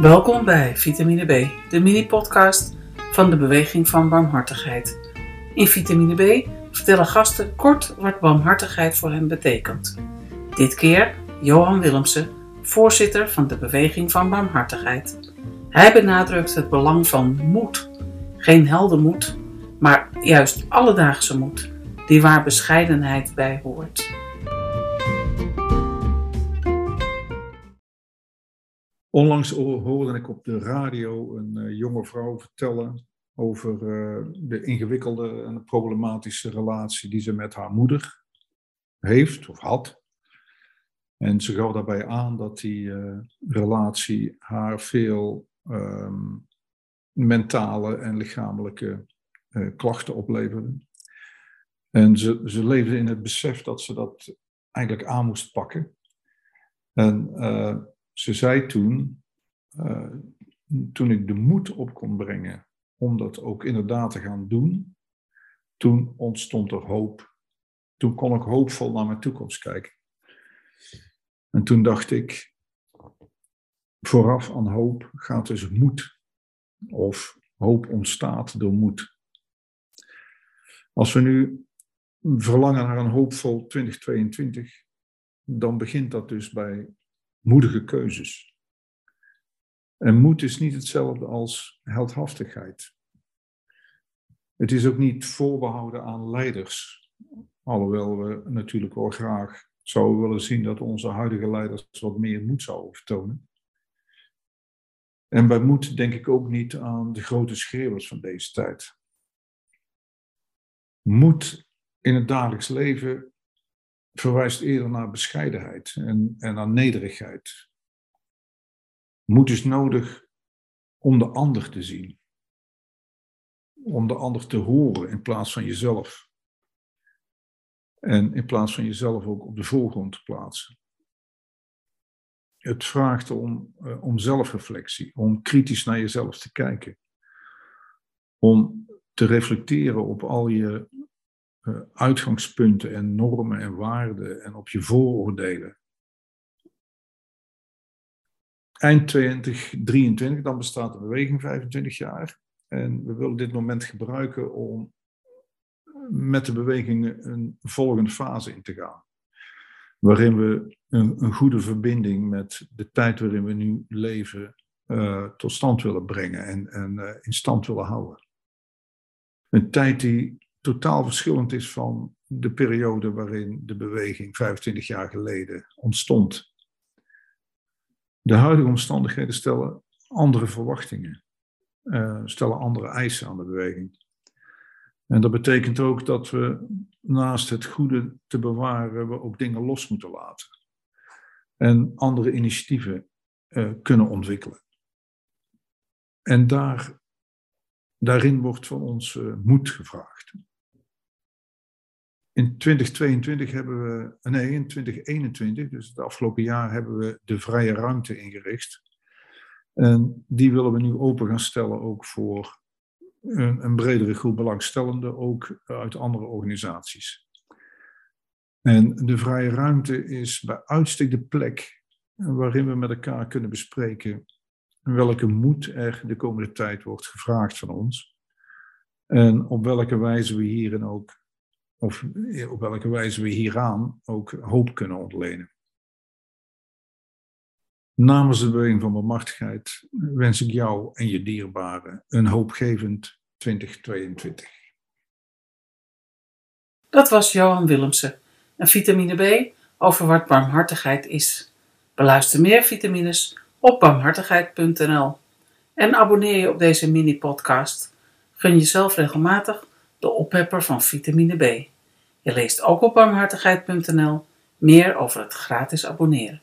Welkom bij Vitamine B, de mini-podcast van de Beweging van Barmhartigheid. In Vitamine B vertellen gasten kort wat barmhartigheid voor hen betekent. Dit keer Johan Willemsen, voorzitter van de Beweging van Barmhartigheid. Hij benadrukt het belang van moed. Geen heldenmoed, maar juist alledaagse moed, die waar bescheidenheid bij hoort. Onlangs hoorde ik op de radio een uh, jonge vrouw vertellen over uh, de ingewikkelde en problematische relatie die ze met haar moeder heeft of had. En ze gaf daarbij aan dat die uh, relatie haar veel um, mentale en lichamelijke klachten opleverde. En ze, ze leefde in het besef dat ze dat eigenlijk aan moest pakken. En ze zei toen, uh, toen ik de moed op kon brengen om dat ook inderdaad te gaan doen, toen ontstond er hoop. Toen kon ik hoopvol naar mijn toekomst kijken. En toen dacht ik, vooraf aan hoop gaat dus moed. Of hoop ontstaat door moed. Als we nu verlangen naar een hoopvol 2022, dan begint dat dus bij moedige keuzes. En moed is niet hetzelfde als heldhaftigheid. Het is ook niet voorbehouden aan leiders. Alhoewel we natuurlijk wel graag zouden willen zien dat onze huidige leiders wat meer moed zouden vertonen. En bij moed denk ik ook niet aan de grote schreeuwers van deze tijd. Moed in het dagelijks leven verwijst eerder naar bescheidenheid en, en naar nederigheid. Moed is nodig om de ander te zien. Om de ander te horen in plaats van jezelf. En in plaats van jezelf ook op de voorgrond te plaatsen. Het vraagt om, uh, om zelfreflectie, om kritisch naar jezelf te kijken. Om te reflecteren op al je uitgangspunten en normen en waarden en op je vooroordelen. Eind 2023, dan bestaat de beweging 25 jaar. En we willen dit moment gebruiken om met de beweging een volgende fase in te gaan. Waarin we een, een goede verbinding met de tijd waarin we nu leven uh, tot stand willen brengen en, en uh, in stand willen houden. Een tijd die totaal verschillend is van de periode waarin de beweging 25 jaar geleden ontstond. De huidige omstandigheden stellen andere verwachtingen, uh, stellen andere eisen aan de beweging. En dat betekent ook dat we naast het goede te bewaren, we ook dingen los moeten laten. En andere initiatieven uh, kunnen ontwikkelen. En daar, daarin wordt van ons uh, moed gevraagd. In 2022 hebben we, nee, in 2021, dus het afgelopen jaar, hebben we de vrije ruimte ingericht. En die willen we nu open gaan stellen ook voor een, een bredere groep belangstellenden, ook uit andere organisaties. En de vrije ruimte is bij uitstek de plek waarin we met elkaar kunnen bespreken welke moed er de komende tijd wordt gevraagd van ons. En op welke wijze we hierin ook of op welke wijze we hieraan ook hoop kunnen ontlenen. Namens de beweging van bemachtigheid wens ik jou en je dierbaren een hoopgevend 2022. Dat was Johan Willemsen en vitamine B over wat barmhartigheid is. Beluister meer vitamines op barmhartigheid.nl en abonneer je op deze mini-podcast. Gun jezelf regelmatig de ophepper van vitamine B. Je leest ook op barmhartigheid.nl meer over het gratis abonneren.